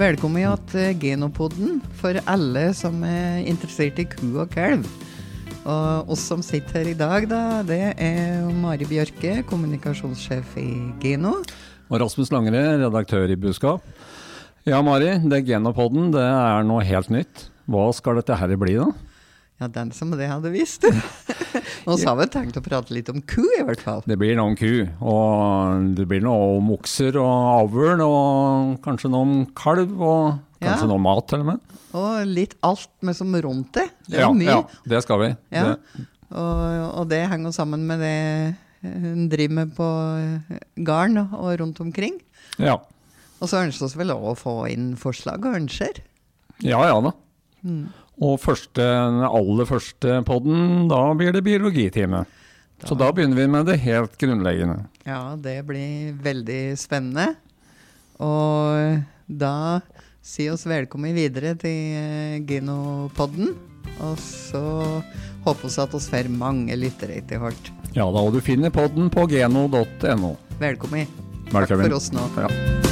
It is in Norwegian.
Velkommen til Genopoden for alle som er interessert i ku og kalv. Og oss som sitter her i dag, da, det er Mari Bjørke, kommunikasjonssjef i Geno. Og Rasmus Langre, redaktør i Buskap. Ja, Mari, det Genopodden det er noe helt nytt. Hva skal dette her bli, da? Ja, den som det hadde visst. og så har vi tenkt å prate litt om ku, i hvert fall. Det blir noe om ku, og det blir noe om okser og avl, og kanskje noe om kalv, og kanskje Ja. noe mat til og med. Og litt alt med som rundt det. Det er ja, mye. Ja, det skal vi. Ja. Det, Og, og det henger sammen med det hun driver med på garn og, og rundt omkring. ja. Og så ønsker vi vel òg å få inn forslag og ønsker. ja, ja da. Mm. Og første, aller første podden, da blir det biologitime. Så da begynner vi med det helt grunnleggende. Ja, det blir veldig spennende. Og da si oss velkommen videre til eh, Genopodden. Og så håper vi at vi får mange lyttere etter hvert. Ja da, og du finner podden på geno.no. Velkommen. Takk for oss nå. Ja.